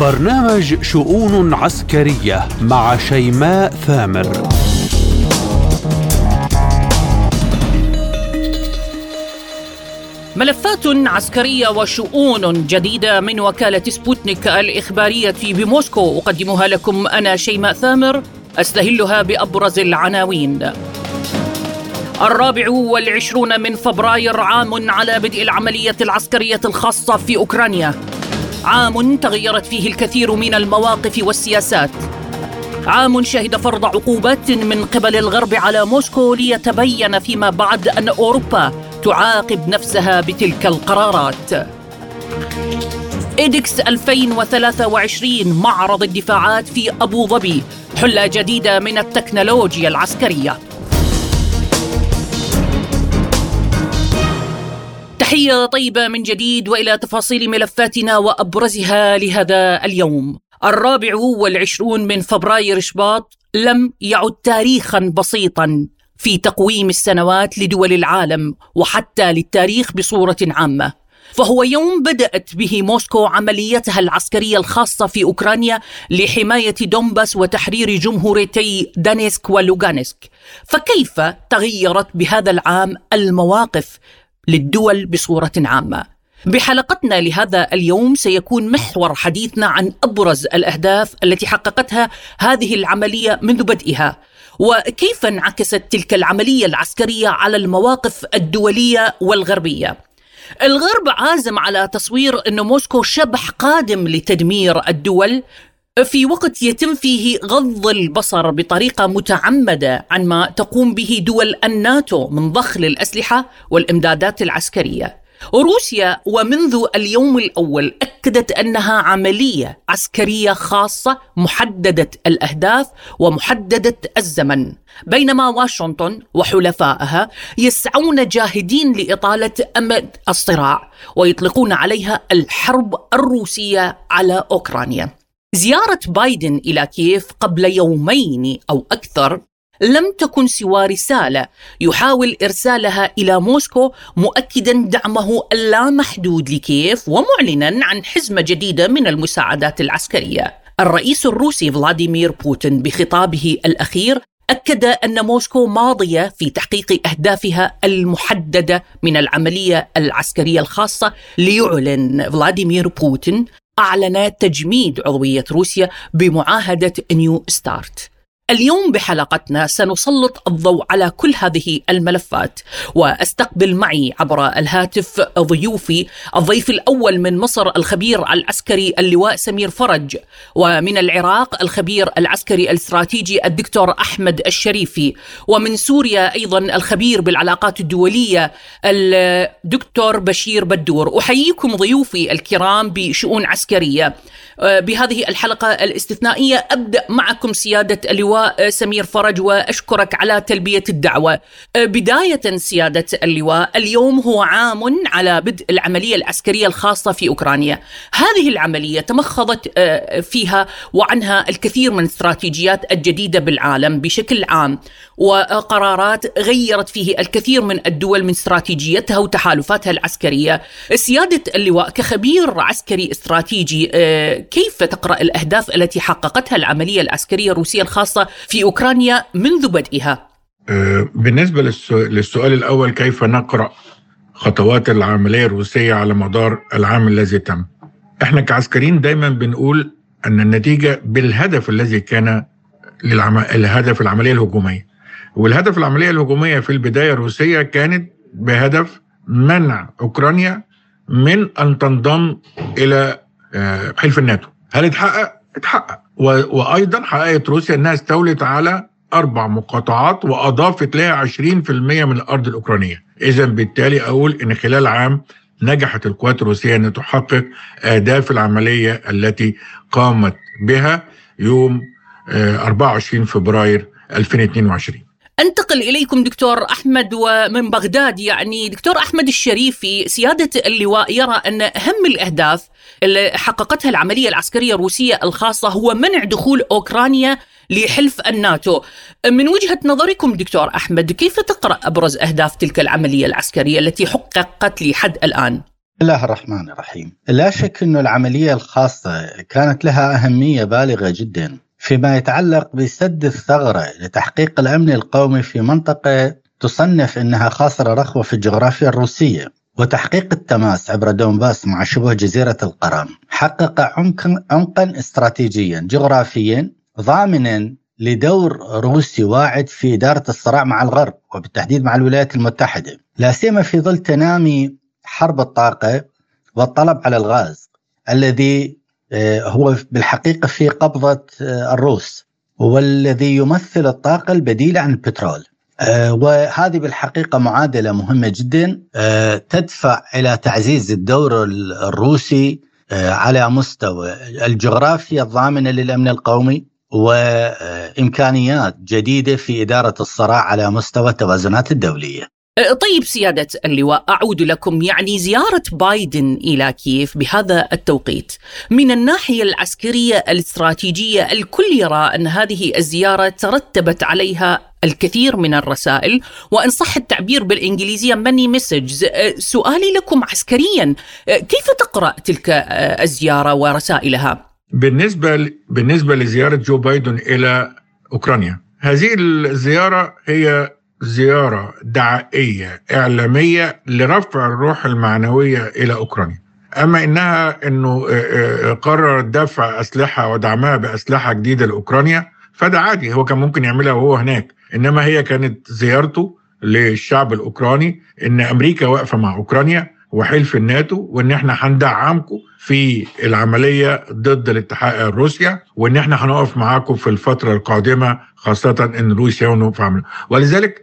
برنامج شؤون عسكرية مع شيماء ثامر. ملفات عسكرية وشؤون جديدة من وكالة سبوتنيك الإخبارية بموسكو. أقدمها لكم أنا شيماء ثامر أستهلها بأبرز العناوين. الرابع والعشرون من فبراير عام على بدء العملية العسكرية الخاصة في أوكرانيا. عام تغيرت فيه الكثير من المواقف والسياسات عام شهد فرض عقوبات من قبل الغرب على موسكو ليتبين فيما بعد أن أوروبا تعاقب نفسها بتلك القرارات. إيدكس 2023 معرض الدفاعات في أبو ظبي حلة جديدة من التكنولوجيا العسكرية. تحية طيبة من جديد وإلى تفاصيل ملفاتنا وأبرزها لهذا اليوم. الرابع والعشرون من فبراير شباط لم يعد تاريخا بسيطا في تقويم السنوات لدول العالم وحتى للتاريخ بصورة عامة. فهو يوم بدأت به موسكو عمليتها العسكرية الخاصة في أوكرانيا لحماية دومباس وتحرير جمهوريتي دانيسك ولوغانسك فكيف تغيرت بهذا العام المواقف للدول بصورة عامة بحلقتنا لهذا اليوم سيكون محور حديثنا عن أبرز الأهداف التي حققتها هذه العملية منذ بدئها وكيف انعكست تلك العملية العسكرية على المواقف الدولية والغربية. الغرب عازم على تصوير أن موسكو شبح قادم لتدمير الدول في وقت يتم فيه غض البصر بطريقة متعمدة عن ما تقوم به دول الناتو من ضخ للاسلحه والإمدادات العسكرية. روسيا ومنذ اليوم الأول أكدت أنها عملية عسكرية خاصة محددة الأهداف ومحددة الزمن بينما واشنطن وحلفائها يسعون جاهدين لإطالة أمد الصراع ويطلقون عليها الحرب الروسية على أوكرانيا زيارة بايدن إلى كييف قبل يومين أو أكثر لم تكن سوى رسالة يحاول إرسالها إلى موسكو مؤكدا دعمه اللامحدود لكييف ومعلنا عن حزمة جديدة من المساعدات العسكرية. الرئيس الروسي فلاديمير بوتين بخطابه الأخير أكد أن موسكو ماضية في تحقيق أهدافها المحددة من العملية العسكرية الخاصة ليعلن فلاديمير بوتين أعلن تجميد عضوية روسيا بمعاهدة نيو ستارت. اليوم بحلقتنا سنسلط الضوء على كل هذه الملفات واستقبل معي عبر الهاتف ضيوفي الضيف الأول من مصر الخبير العسكري اللواء سمير فرج ومن العراق الخبير العسكري الاستراتيجي الدكتور أحمد الشريفي ومن سوريا أيضا الخبير بالعلاقات الدولية الدكتور بشير بدور. أحييكم ضيوفي الكرام بشؤون عسكرية. بهذه الحلقة الاستثنائية أبدأ معكم سيادة اللواء سمير فرج وأشكرك على تلبية الدعوة. بداية سيادة اللواء، اليوم هو عام على بدء العملية العسكرية الخاصة في أوكرانيا. هذه العملية تمخضت آه، فيها وعنها الكثير من الاستراتيجيات الجديدة بالعالم بشكل عام وقرارات غيرت فيه الكثير من الدول من استراتيجيتها وتحالفاتها العسكرية. سيادة اللواء كخبير عسكري استراتيجي آه، كيف تقرأ الأهداف التي حققتها العملية العسكرية الروسية الخاصة في أوكرانيا منذ بدئها أه، بالنسبة للسؤال الأول كيف نقرأ خطوات العملية الروسية على مدار العام الذي تم إحنا كعسكريين دايما بنقول أن النتيجة بالهدف الذي كان. الهدف العملية الهجومية والهدف العملية الهجومية في البداية الروسية كانت بهدف منع أوكرانيا من أن تنضم إلى أه، حلف الناتو هل اتحقق؟ اتحقق. وأيضا حققت روسيا إنها استولت على أربع مقاطعات وأضافت لها 20% من الأرض الأوكرانية. اذا بالتالي أقول إن خلال عام نجحت القوات الروسية أن تحقق أهداف العملية التي قامت بها يوم 24 آه، فبراير 2022 أنتقل إليكم دكتور أحمد ومن بغداد يعني دكتور أحمد الشريفي سيادة اللواء يرى أن أهم الأهداف اللي حققتها العملية العسكرية الروسية الخاصة هو منع دخول أوكرانيا لحلف الناتو. من وجهة نظركم دكتور أحمد كيف تقرأ أبرز أهداف تلك العملية العسكرية التي حققت لحد الآن؟ الله الرحمن الرحيم لا شك أن العملية الخاصة كانت لها أهمية بالغة جدا فيما يتعلق بسد الثغرة لتحقيق الأمن القومي في منطقة تصنف أنها خاصرة رخوة في الجغرافيا الروسية وتحقيق التماس عبر دونباس مع شبه جزيرة القرم حقق عمقا, استراتيجيا جغرافيا ضامنا لدور روسي واعد في إدارة الصراع مع الغرب وبالتحديد مع الولايات المتحدة. لا سيما في ظل تنامي حرب الطاقة والطلب على الغاز الذي هو بالحقيقة في قبضة آه، الروس. والذي يمثل الطاقة البديلة عن البترول. آه، وهذه بالحقيقة معادلة مهمة جدا. تدفع إلى تعزيز الدور الروسي على مستوى الجغرافيا الضامنة للأمن القومي وإمكانيات جديدة في إدارة الصراع على مستوى التوازنات الدولية. طيب سيادة اللواء أعود لكم. يعني زيارة بايدن إلى كييف بهذا التوقيت. من الناحية العسكرية الاستراتيجية الكل يرى أن هذه الزيارة ترتبت عليها الكثير من الرسائل. وإن صح التعبير بالإنجليزية ماني أه، سؤالي لكم عسكريا أه، كيف تقرأ تلك الزيارة ورسائلها؟ بالنسبة بالنسبة لزيارة جو بايدن إلى أوكرانيا هذه الزيارة هي زيارة دعائية إعلامية لرفع الروح المعنوية إلى أوكرانيا. أما إنها أنه آه، آه، قرر دفع أسلحة ودعمها بأسلحة جديدة لأوكرانيا فده عادي هو كان ممكن يعملها وهو هناك. إنما هي كانت زيارته للشعب الأوكراني إن أمريكا واقفة مع أوكرانيا وحلف الناتو وإن إحنا هندعمكم في العملية ضد الاتحاد روسيا وإن إحنا هنقف معاكم في الفترة القادمة خاصة إن روسيا ونوقف عمل. ولذلك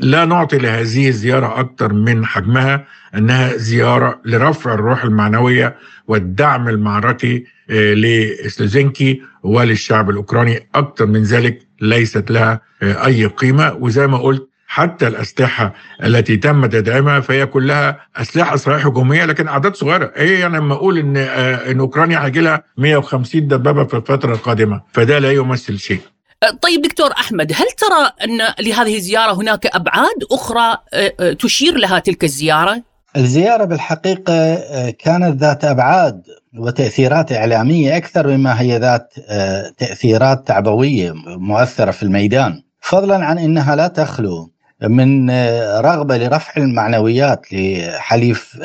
لا نعطي لهذه الزيارة أكثر من حجمها أنها زيارة لرفع الروح المعنوية والدعم المعركي آه، لسلوزينكي وللشعب الأوكراني. أكثر من ذلك ليست لها آه، أي قيمة. وزي ما قلت حتى الأسلحة التي تم تدعيمها فهي كلها أسلحة صحيح هجومية لكن أعداد صغيرة. إيه يعني لما أقول إن آه، إن أوكرانيا هيجي لها 150 دبابة في الفترة القادمة؟ فده لا يمثل شيء. طيب دكتور أحمد هل ترى أن لهذه الزيارة هناك أبعاد أخرى آه، تشير لها تلك الزيارة؟ الزيارة بالحقيقة كانت ذات أبعاد وتأثيرات إعلامية أكثر مما هي ذات تأثيرات تعبوية مؤثرة في الميدان، فضلا عن إنها لا تخلو. من رغبة لرفع المعنويات لحليف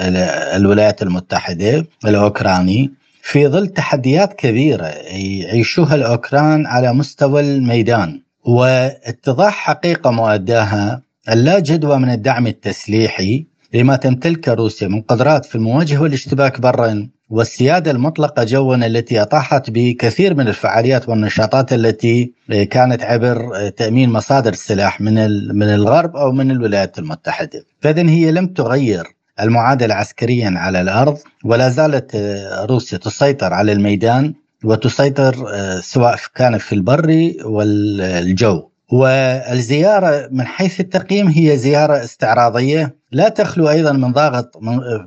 الولايات المتحدة الأوكراني في ظل تحديات كبيرة يعيشوها الأوكران على مستوى الميدان. واتضاح حقيقة مؤداها اللا جدوى من الدعم التسليحي لما تمتلكه روسيا من قدرات في المواجهة والاشتباك برا والسيادة المطلقة جوا التي أطاحت بكثير من الفعاليات والنشاطات التي كانت عبر تأمين مصادر السلاح من من الغرب أو من الولايات المتحدة، فاذا هي لم تغير المعادلة عسكريا على الأرض ولا زالت آه، روسيا تسيطر على الميدان وتسيطر آه، سواء كان في البر والجو. والزيارة من حيث التقييم هي زيارة استعراضية. لا تخلو أيضا من ضغط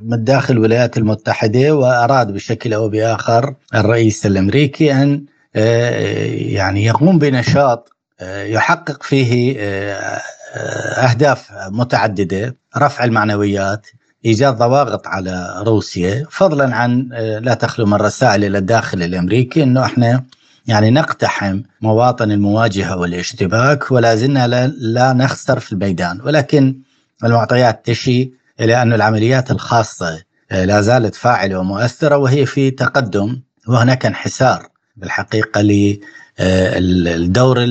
من داخل الولايات المتحدة وأراد بشكل أو بآخر الرئيس الأمريكي أن آه، يعني يقوم بنشاط يحقق فيه أهداف متعددة رفع المعنويات إيجاد ضواغط على روسيا. فضلا عن آه، لا تخلو من رسائل إلى الداخل الأمريكي أنه إحنا يعني نقتحم مواطن المواجهة والاشتباك ولا زلنا لا نخسر في الميدان ولكن المعطيات تشي إلى أن العمليات الخاصة آه، لا زالت فاعلة ومؤثرة وهي في تقدم وهناك انحسار بالحقيقة للدور آه،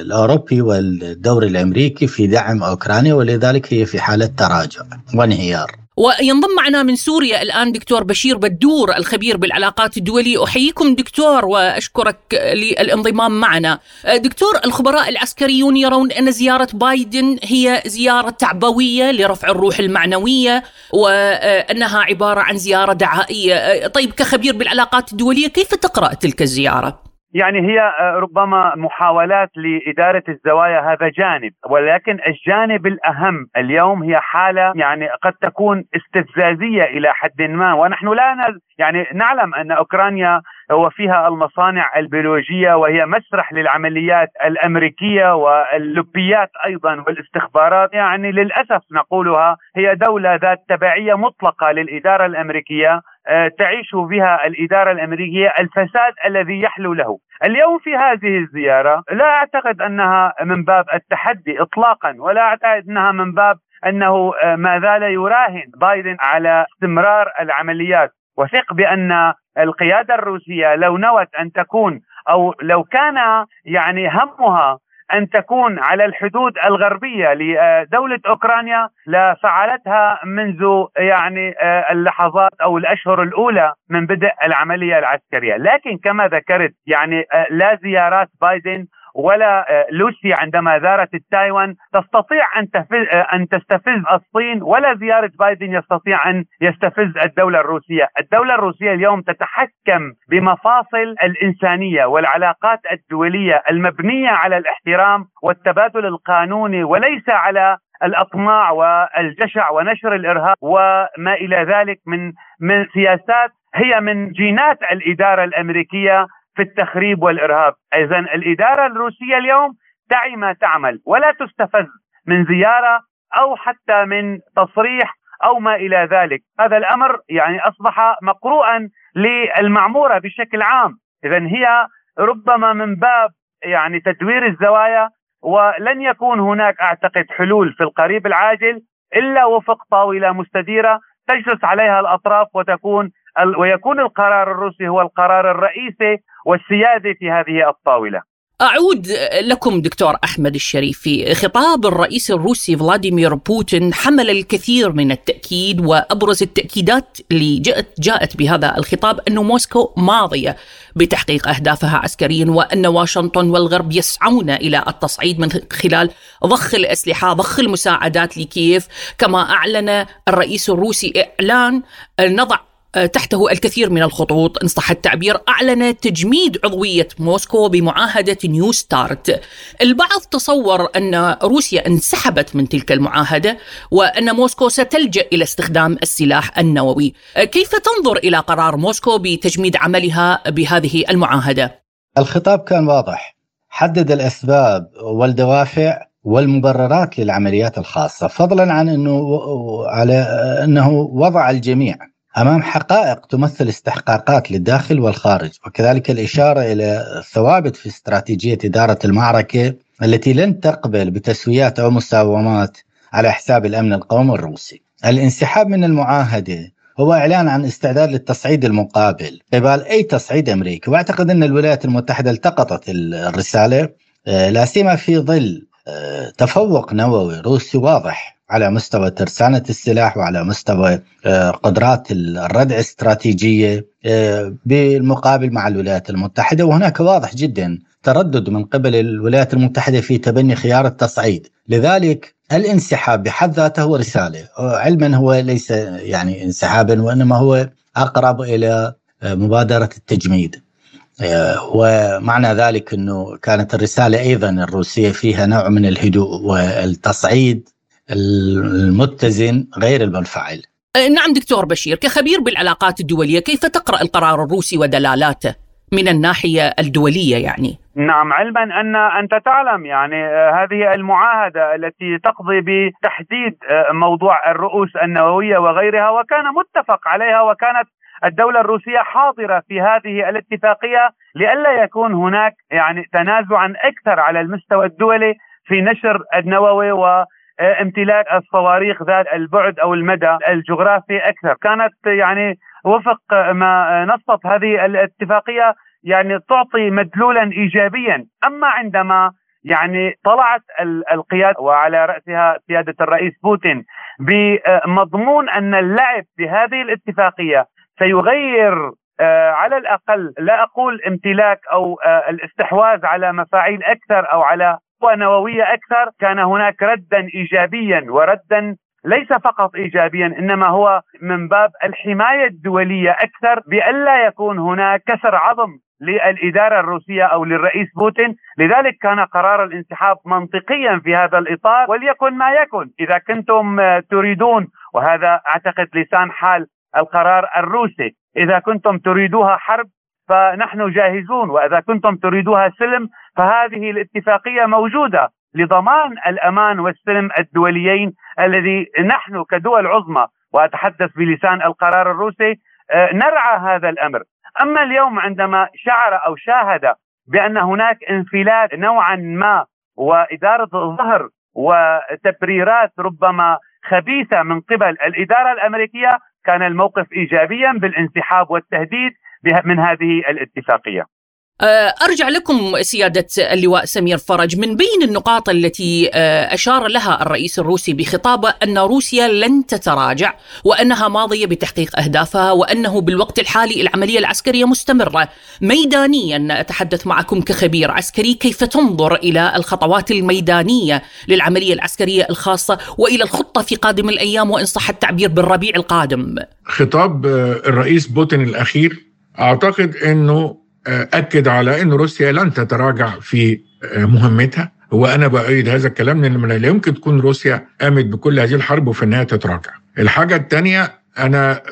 الأوروبي والدور الأمريكي في دعم أوكرانيا ولذلك هي في حالة تراجع وانهيار. وينضم معنا من سوريا الآن دكتور بشير بدور الخبير بالعلاقات الدولية. أحييكم دكتور وأشكرك للانضمام معنا. دكتور الخبراء العسكريون يرون أن زيارة بايدن هي زيارة تعبوية لرفع الروح المعنوية وأنها عبارة عن زيارة دعائية. طيب كخبير بالعلاقات الدولية كيف تقرأ تلك الزيارة؟ يعني هي آه، ربما محاولات لإدارة الزوايا هذا جانب ولكن الجانب الأهم اليوم هي حالة يعني قد تكون استفزازية إلى حد ما ونحن لا يعني نعلم أن أوكرانيا وفيها المصانع البيولوجية وهي مسرح للعمليات الأمريكية واللبيات أيضا والاستخبارات. يعني للأسف نقولها هي دولة ذات تبعية مطلقة للإدارة الأمريكية آه، تعيش بها الإدارة الأمريكية الفساد الذي يحلو له. اليوم في هذه الزيارة لا أعتقد أنها من باب التحدي إطلاقا ولا أعتقد أنها من باب أنه آه، ما زال يراهن بايدن على استمرار العمليات. وثق بأن القيادة الروسية لو نوت أن تكون أو لو كان يعني همها أن تكون على الحدود الغربية لدولة أوكرانيا لفعلتها منذ يعني آه، اللحظات أو الأشهر الأولى من بدء العملية العسكرية، لكن كما ذكرت يعني آه، لا زيارات بايدن ولا آه، لوسي عندما زارت التايوان تستطيع أن آه، أن تستفز الصين ولا زيارة بايدن يستطيع أن يستفز الدولة الروسية، الدولة الروسية اليوم تتحكم بمفاصل الإنسانية والعلاقات الدولية المبنية على الاحترام والتبادل القانوني وليس على الأطماع والجشع ونشر الإرهاب وما إلى ذلك من من سياسات هي من جينات الإدارة الأمريكية في التخريب والإرهاب، اذا الإدارة الروسية اليوم تعي ما تعمل ولا تستفز من زيارة أو حتى من تصريح أو ما إلى ذلك، هذا الأمر يعني أصبح مقروءا للمعمورة بشكل عام، اذا هي ربما من باب يعني تدوير الزوايا ولن يكون هناك أعتقد حلول في القريب العاجل إلا وفق طاولة مستديرة تجلس عليها الأطراف وتكون ويكون القرار الروسي هو القرار الرئيسي والسيادة في هذه الطاولة. أعود لكم دكتور أحمد الشريفي خطاب الرئيس الروسي فلاديمير بوتين حمل الكثير من التأكيد وأبرز التأكيدات اللي جاءت, جاءت بهذا الخطاب أن موسكو ماضية بتحقيق أهدافها عسكريا وأن واشنطن والغرب يسعون إلى التصعيد من خلال ضخ الأسلحة ضخ المساعدات لكييف كما أعلن الرئيس الروسي إعلان نضع تحته الكثير من الخطوط. إن صح التعبير أعلن تجميد عضوية موسكو بمعاهدة نيو ستارت. البعض تصور أن روسيا انسحبت من تلك المعاهدة وأن موسكو ستلجأ إلى استخدام السلاح النووي. آه، كيف تنظر إلى قرار موسكو بتجميد عملها بهذه المعاهدة؟ الخطاب كان واضح. حدد الأسباب والدوافع والمبررات للعمليات الخاصة فضلا عن أنه على أنه وضع الجميع. أمام حقائق تمثل استحقاقات للداخل والخارج وكذلك الإشارة إلى ثوابت في استراتيجية إدارة المعركة التي لن تقبل بتسويات أو مساومات على حساب الأمن القومي الروسي. الانسحاب من المعاهدة هو إعلان عن استعداد للتصعيد المقابل قبال أي تصعيد أمريكي وأعتقد أن الولايات المتحدة التقطت الرسالة آه، لا سيما في ظل آه، تفوق نووي روسي واضح على مستوى ترسانة السلاح وعلى مستوى آه، قدرات الردع الاستراتيجية آه، بالمقابل مع الولايات المتحدة. وهناك واضح جدا تردد من قبل الولايات المتحدة في تبني خيار التصعيد. لذلك الانسحاب بحد ذاته هو رسالة. علما هو ليس يعني انسحابا وإنما هو أقرب إلى آه، مبادرة التجميد. ومعنى ذلك أنه كانت الرسالة أيضا الروسية فيها نوع من الهدوء والتصعيد. المتزن غير المنفعل. أه، نعم دكتور بشير كخبير بالعلاقات الدولية كيف تقرأ القرار الروسي ودلالاته من الناحية الدولية يعني؟ نعم علما ان أنت تعلم يعني أه، هذه المعاهدة التي تقضي بتحديد أه، موضوع الرؤوس النووية وغيرها وكان متفق عليها وكانت الدولة الروسية حاضرة في هذه الاتفاقية لئلا يكون هناك يعني تنازعا أكثر على المستوى الدولي في نشر النووي و امتلاك الصواريخ ذات البعد أو المدى الجغرافي أكثر. كانت يعني وفق ما نصت هذه الاتفاقية يعني تعطي مدلولا ايجابيا. أما عندما يعني طلعت القيادة وعلى رأسها سياده الرئيس بوتين بمضمون أن اللعب بهذه الاتفاقية سيغير آه، على الأقل لا أقول امتلاك أو آه، الاستحواذ على مفاعيل أكثر أو على قوى نووية أكثر كان هناك ردا إيجابيا وردا ليس فقط ايجابيا إنما هو من باب الحماية الدولية أكثر بألا يكون هناك كسر عظم للإدارة الروسية أو للرئيس بوتين، لذلك كان قرار الانسحاب منطقيا في هذا الإطار وليكن ما يكن، إذا كنتم تريدون وهذا أعتقد لسان حال القرار الروسي، إذا كنتم تريدوها حرب فنحن جاهزون وإذا كنتم تريدوها سلم فهذه الاتفاقية موجودة لضمان الأمان والسلم الدوليين الذي نحن كدول عظمى وأتحدث بلسان القرار الروسي آه، نرعى هذا الأمر أما اليوم عندما شعر أو شاهد بأن هناك انفلات نوعا ما وإدارة ظهر وتبريرات ربما خبيثة من قبل الإدارة الأمريكية كان الموقف ايجابيا بالانسحاب والتهديد من هذه الاتفاقية. آه، أرجع لكم سيادة اللواء سمير فرج. من بين النقاط التي آه، أشار لها الرئيس الروسي بخطابه أن روسيا لن تتراجع وأنها ماضية بتحقيق أهدافها وأنه بالوقت الحالي العملية العسكرية مستمرة. ميدانيا أتحدث معكم كخبير عسكري. كيف تنظر إلى الخطوات الميدانية للعملية العسكرية الخاصة وإلى الخطة في قادم الأيام وإن صح التعبير بالربيع القادم؟ خطاب آه، الرئيس بوتين الأخير أعتقد أنه أكد على إن روسيا لن تتراجع في مهمتها وأنا بايد هذا الكلام لأن لا يمكن تكون روسيا قامت بكل هذه الحرب وفي النهاية تتراجع. الحاجة الثانية أنا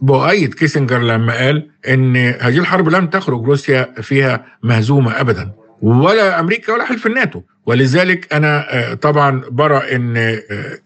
بؤيد كيسنجر لما قال إن هذه الحرب لم تخرج روسيا فيها مهزومة ابدا ولا أمريكا ولا حلف الناتو ولذلك أنا طبعا برى إن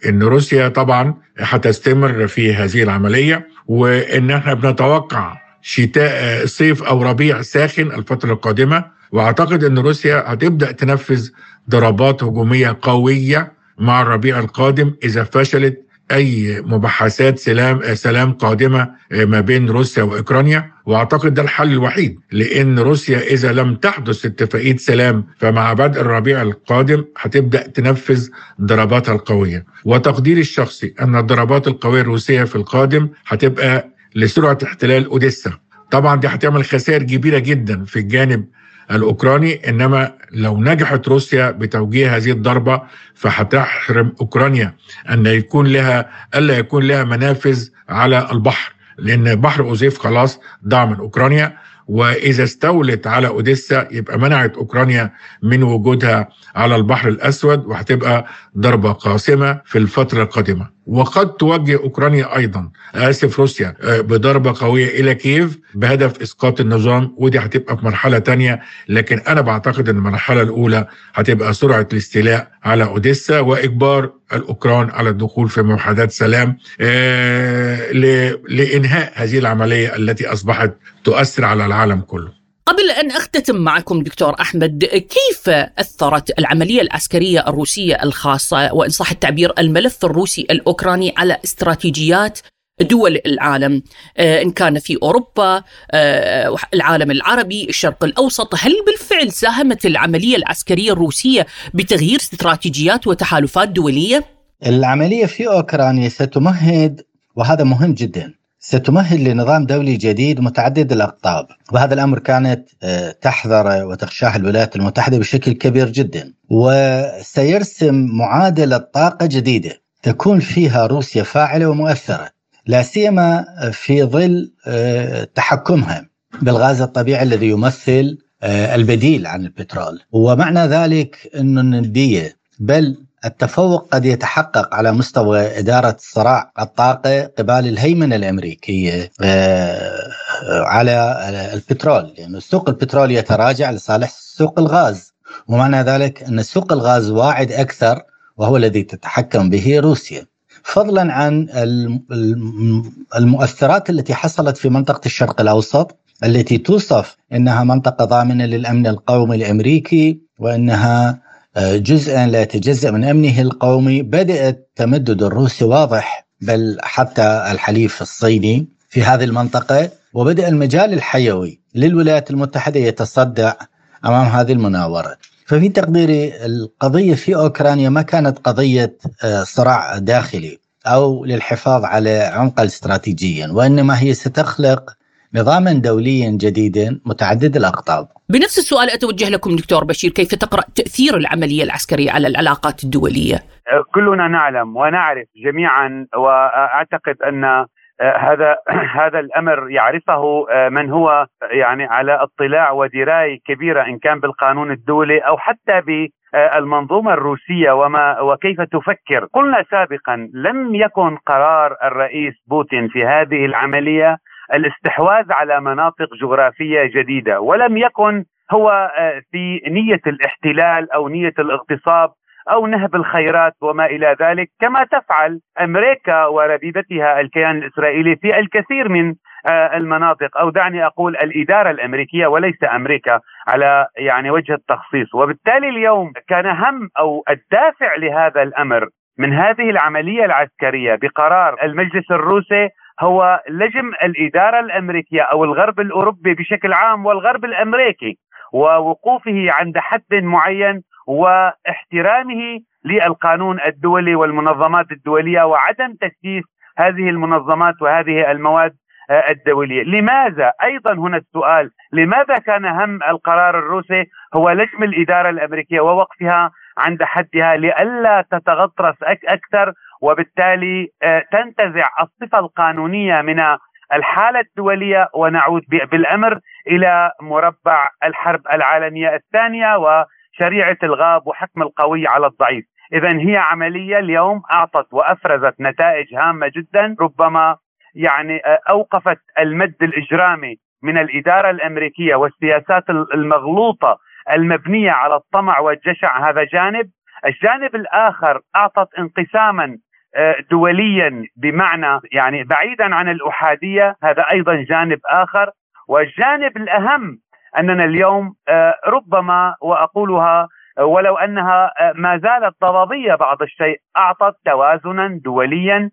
إن روسيا طبعا هتستمر في هذه العملية وإن إحنا بنتوقع شتاء صيف أو ربيع ساخن الفترة القادمة. وأعتقد إن روسيا هتبدأ تنفذ ضربات هجومية قوية مع الربيع القادم إذا فشلت أي مباحثات سلام سلام قادمة ما بين روسيا وأوكرانيا. وأعتقد ده الحل الوحيد لأن روسيا إذا لم تحدث اتفاقية سلام فمع بدء الربيع القادم هتبدأ تنفذ ضرباتها القوية. وتقديري الشخصي أن الضربات القوية الروسية في القادم هتبقى لسرعة احتلال أوديسا. طبعا دي هتعمل خسائر كبيرة جدا في الجانب الأوكراني إنما لو نجحت روسيا بتوجيه هذه الضربة فهتحرم أوكرانيا أن يكون لها ألا يكون لها منافذ على البحر لأن بحر أوزيف خلاص ضاع من أوكرانيا. وإذا استولت على أوديسا يبقى منعت أوكرانيا من وجودها على البحر الأسود وهتبقى ضربة قاسمة في الفترة القادمة. وقد توجه أوكرانيا أيضا آسف روسيا بضربة قوية إلى كييف بهدف إسقاط النظام ودي هتبقى في مرحلة تانية لكن أنا بعتقد إن المرحلة الأولى هتبقى سرعة الاستيلاء على أوديسا وإجبار الأوكران على الدخول في موحدات سلام لإنهاء هذه العملية التي أصبحت تؤثر على العالم كله. قبل أن أختتم معكم دكتور أحمد كيف أثرت العملية العسكرية الروسية الخاصة وإن صح التعبير الملف الروسي الأوكراني على استراتيجيات دول العالم إن كان في أوروبا العالم العربي الشرق الأوسط هل بالفعل ساهمت العملية العسكرية الروسية بتغيير استراتيجيات وتحالفات دولية؟ العملية في أوكرانيا ستمهد وهذا مهم جدا ستمهد لنظام دولي جديد متعدد الأقطاب وهذا الأمر كانت تحذر وتخشاه الولايات المتحدة بشكل كبير جدا. وسيرسم معادلة طاقة جديدة تكون فيها روسيا فاعلة ومؤثرة لا سيما في ظل تحكمها بالغاز الطبيعي الذي يمثل البديل عن البترول. ومعنى ذلك أن الندية بل التفوق قد يتحقق على مستوى إدارة صراع الطاقة قبال الهيمنة الأمريكية على البترول لأن يعني سوق البترول يتراجع لصالح سوق الغاز. ومعنى ذلك أن سوق الغاز واعد أكثر وهو الذي تتحكم به روسيا. فضلا عن المؤثرات التي حصلت في منطقة الشرق الأوسط التي توصف أنها منطقة ضامنة للأمن القومي الأمريكي وأنها جزءا لا يتجزأ من أمنه القومي بدأ التمدد الروسي واضح بل حتى الحليف الصيني في هذه المنطقة وبدأ المجال الحيوي للولايات المتحدة يتصدع أمام هذه المناورة. ففي تقديري القضية في أوكرانيا ما كانت قضية صراع داخلي أو للحفاظ على عمق استراتيجيا وإنما هي ستخلق نظاما دوليا جديدا متعدد الأقطاب. بنفس السؤال أتوجه لكم دكتور بشير، كيف تقرأ تأثير العملية العسكرية على العلاقات الدولية؟ كلنا نعلم ونعرف جميعا وأعتقد أن هذا هذا الأمر يعرفه من هو يعني على اطلاع ودراية كبيرة إن كان بالقانون الدولي أو حتى بالمنظومه الروسية وما وكيف تفكر، قلنا سابقا لم يكن قرار الرئيس بوتين في هذه العملية الاستحواذ على مناطق جغرافية جديدة ولم يكن هو آه، في نية الاحتلال أو نية الاغتصاب أو نهب الخيرات وما إلى ذلك كما تفعل أمريكا وربيبتها الكيان الإسرائيلي في الكثير من آه، المناطق. أو دعني أقول الإدارة الأمريكية وليس أمريكا على يعني وجه التخصيص. وبالتالي اليوم كان هم أو الدافع لهذا الأمر من هذه العملية العسكرية بقرار المجلس الروسي هو لجم الإدارة الأمريكية أو الغرب الأوروبي بشكل عام والغرب الأمريكي ووقوفه عند حد معين واحترامه للقانون الدولي والمنظمات الدولية وعدم تسييس هذه المنظمات وهذه المواد الدولية، لماذا؟ أيضا هنا السؤال، لماذا كان هم القرار الروسي هو لجم الإدارة الأمريكية ووقفها عند حدها لئلا تتغطرس أكثر وبالتالي آه، تنتزع الصفة القانونية من الحالة الدولية ونعود بالأمر إلى مربع الحرب العالمية الثانية وشريعة الغاب وحكم القوي على الضعيف. اذا هي عملية اليوم أعطت وأفرزت نتائج هامة جدا ربما يعني آه، أوقفت المد الإجرامي من الإدارة الأمريكية والسياسات المغلوطة المبنية على الطمع والجشع هذا جانب، الجانب الآخر أعطت انقساما دوليا بمعنى يعني بعيدا عن الأحادية هذا أيضا جانب آخر. والجانب الأهم أننا اليوم آه، ربما وأقولها ولو أنها ما زالت ضبابيه بعض الشيء أعطت توازنا دوليا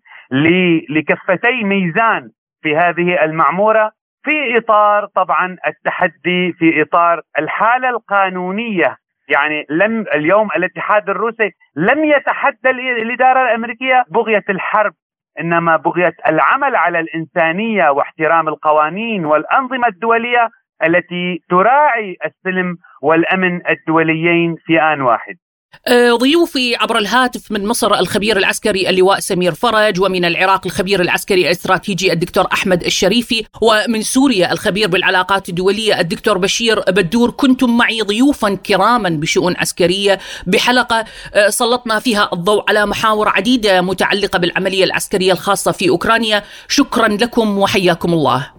لكفتي ميزان في هذه المعمورة في إطار طبعا التحدي في إطار الحالة القانونية يعني لم اليوم الاتحاد الروسي لم يتحدى الإدارة الأمريكية بغية الحرب إنما بغية العمل على الإنسانية واحترام القوانين والأنظمة الدولية التي تراعي السلم والأمن الدوليين في آن واحد. أه، ضيوفي عبر الهاتف من مصر الخبير العسكري اللواء سمير فرج ومن العراق الخبير العسكري الاستراتيجي الدكتور أحمد الشريفي ومن سوريا الخبير بالعلاقات الدولية الدكتور بشير بدور كنتم معي ضيوفا كراما بشؤون عسكرية بحلقة أه، سلطنا فيها الضوء على محاور عديدة متعلقة بالعملية العسكرية الخاصة في أوكرانيا شكرا لكم وحياكم الله.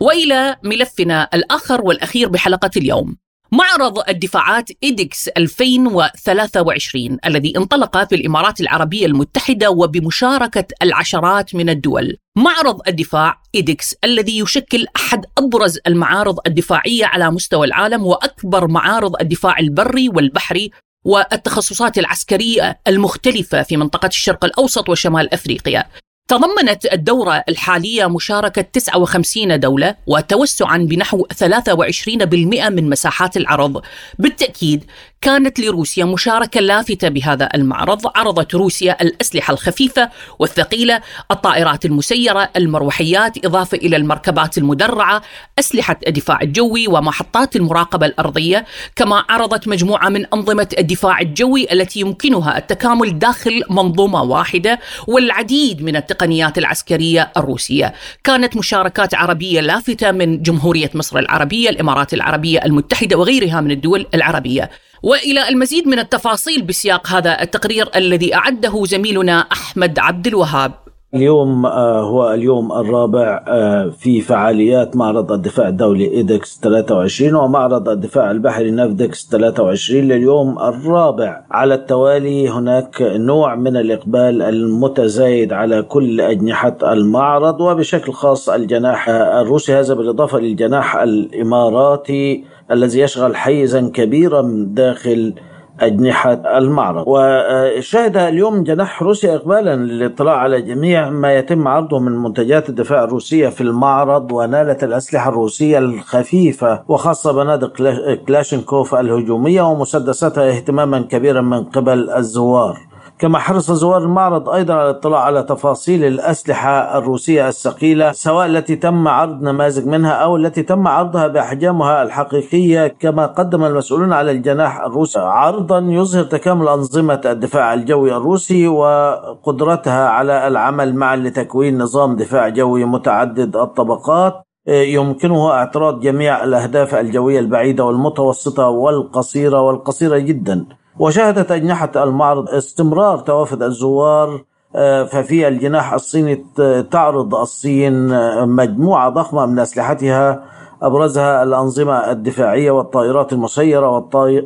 والى ملفنا الآخر والأخير بحلقة اليوم. معرض الدفاعات إيدكس 2023 الذي انطلق في الإمارات العربية المتحدة وبمشاركة العشرات من الدول معرض الدفاع إيدكس الذي يشكل أحد أبرز المعارض الدفاعية على مستوى العالم وأكبر معارض الدفاع البري والبحري والتخصصات العسكرية المختلفة في منطقة الشرق الأوسط وشمال أفريقيا تضمنت الدورة الحالية مشاركة 59 دولة وتوسعا بنحو 23% من مساحات العرض. بالتأكيد كانت لروسيا مشاركة لافتة بهذا المعرض عرضت روسيا الأسلحة الخفيفة والثقيلة الطائرات المسيرة المروحيات إضافة إلى المركبات المدرعة أسلحة الدفاع الجوي ومحطات المراقبة الأرضية. كما عرضت مجموعة من أنظمة الدفاع الجوي التي يمكنها التكامل داخل منظومة واحدة والعديد من التقنيات العسكرية الروسية. كانت مشاركات عربية لافتة من جمهورية مصر العربية الإمارات العربية المتحدة وغيرها من الدول العربية. وإلى المزيد من التفاصيل بسياق هذا التقرير الذي أعده زميلنا أحمد عبد الوهاب. اليوم آه، هو اليوم الرابع آه، في فعاليات معرض الدفاع الدولي إيدكس 23 ومعرض الدفاع البحري نافدكس 23 لليوم الرابع. على التوالي هناك نوع من الإقبال المتزايد على كل أجنحة المعرض وبشكل خاص الجناح الروسي هذا بالإضافة للجناح الإماراتي الذي يشغل حيزا كبيرا داخل أجنحة المعرض. وشهد اليوم جناح روسيا إقبالا للاطلاع على جميع ما يتم عرضه من منتجات الدفاع الروسية في المعرض ونالت الأسلحة الروسية الخفيفة وخاصة بنادق كلاشينكوف الهجومية ومسدساتها اهتماما كبيرا من قبل الزوار. كما حرص زوار المعرض أيضا على الاطلاع على تفاصيل الأسلحة الروسية الثقيلة سواء التي تم عرض نماذج منها أو التي تم عرضها بأحجامها الحقيقية كما قدم المسؤولون على الجناح الروسي. عرضا يظهر تكامل أنظمة الدفاع الجوي الروسي وقدرتها على العمل معا لتكوين نظام دفاع جوي متعدد الطبقات. يمكنه اعتراض جميع الأهداف الجوية البعيدة والمتوسطة والقصيرة والقصيرة جدا. وشهدت أجنحة المعرض استمرار توافد الزوار ففي الجناح الصيني تعرض الصين مجموعة ضخمة من أسلحتها أبرزها الأنظمة الدفاعية والطائرات المسيرة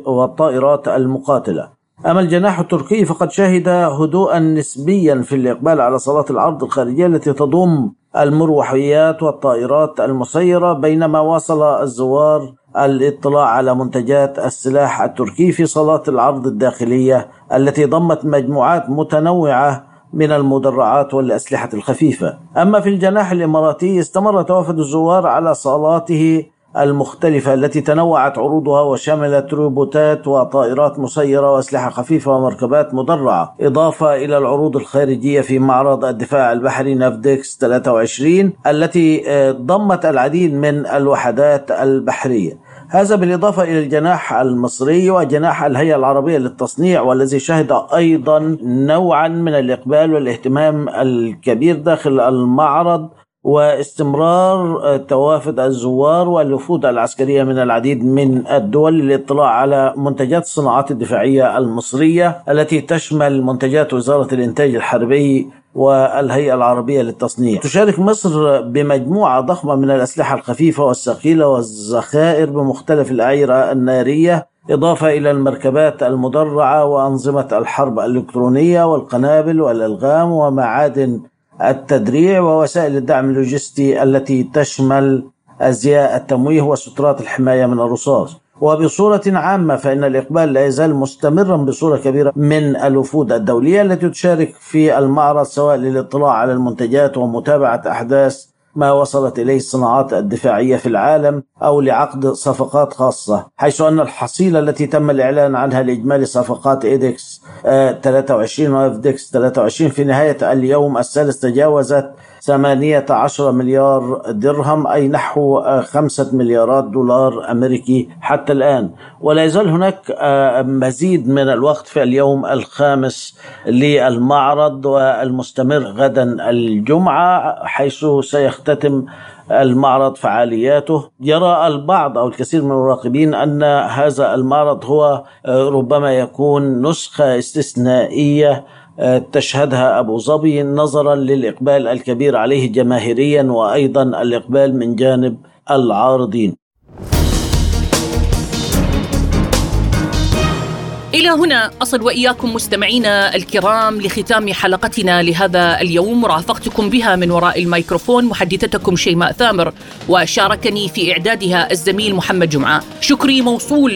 والطائرات المقاتلة. أما الجناح التركي فقد شهد هدوءا نسبيا في الإقبال على صالات العرض الخارجية التي تضم المروحيات والطائرات المسيرة بينما واصل الزوار الاطلاع على منتجات السلاح التركي في صالات العرض الداخلية التي ضمت مجموعات متنوعة من المدرعات والأسلحة الخفيفة. أما في الجناح الإماراتي استمر توافد الزوار على صالاته المختلفة التي تنوعت عروضها وشملت روبوتات وطائرات مسيرة وأسلحة خفيفة ومركبات مدرعة. إضافة إلى العروض الخارجية في معرض الدفاع البحري نافديكس 23 التي آه، ضمت العديد من الوحدات البحرية. هذا بالإضافة إلى الجناح المصري وجناح الهيئة العربية للتصنيع والذي شهد أيضا نوعا من الإقبال والاهتمام الكبير داخل المعرض. واستمرار توافد الزوار والوفود العسكرية من العديد من الدول للاطلاع على منتجات الصناعات الدفاعية المصرية التي تشمل منتجات وزارة الإنتاج الحربي والهيئة العربية للتصنيع. تشارك مصر بمجموعة ضخمة من الأسلحة الخفيفة والثقيلة والذخائر بمختلف الأعيرة النارية إضافة إلى المركبات المدرعة وأنظمة الحرب الإلكترونية والقنابل والألغام ومعادن التدريع ووسائل الدعم اللوجستي التي تشمل أزياء التمويه وسترات الحماية من الرصاص. وبصورة عامة فإن الإقبال لا يزال مستمرا بصورة كبيرة من الوفود الدولية التي تشارك في المعرض سواء للاطلاع على المنتجات ومتابعة أحدث ما وصلت إليه الصناعات الدفاعية في العالم أو لعقد صفقات خاصة حيث أن الحصيلة التي تم الإعلان عنها لإجمالي صفقات إيدكس 23 ونافدكس 23 في نهاية اليوم الثالث تجاوزت 18 مليار درهم أي نحو 5 مليارات دولار أمريكي حتى الآن. ولا يزال هناك آه، مزيد من الوقت في اليوم الخامس للمعرض والمستمر غدا الجمعة حيث سيختتم المعرض فعالياته. يرى البعض أو الكثير من المراقبين أن هذا المعرض هو آه، ربما يكون نسخة استثنائية تشهدها أبو ظبي نظرا للإقبال الكبير عليه جماهيريا وأيضا الإقبال من جانب العارضين. إلى هنا أصل وإياكم مستمعينا الكرام لختام حلقتنا لهذا اليوم رافقتكم بها من وراء الميكروفون محدثتكم شيماء ثامر وشاركني في إعدادها الزميل محمد جمعة. شكري موصول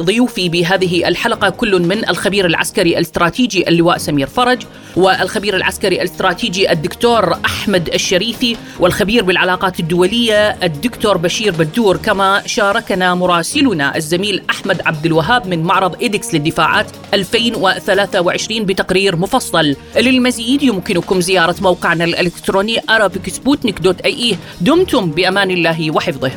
لضيوفي بهذه الحلقة كل من الخبير العسكري الاستراتيجي اللواء سمير فرج والخبير العسكري الاستراتيجي الدكتور أحمد الشريفي والخبير بالعلاقات الدولية الدكتور بشير بدور كما شاركنا مراسلنا الزميل أحمد عبد الوهاب من معرض إيدكس للدفاع. الدفاعات 2023 بتقرير مفصل. للمزيد يمكنكم زيارة موقعنا الإلكتروني arabicsputnik.ae دمتم بأمان الله وحفظه.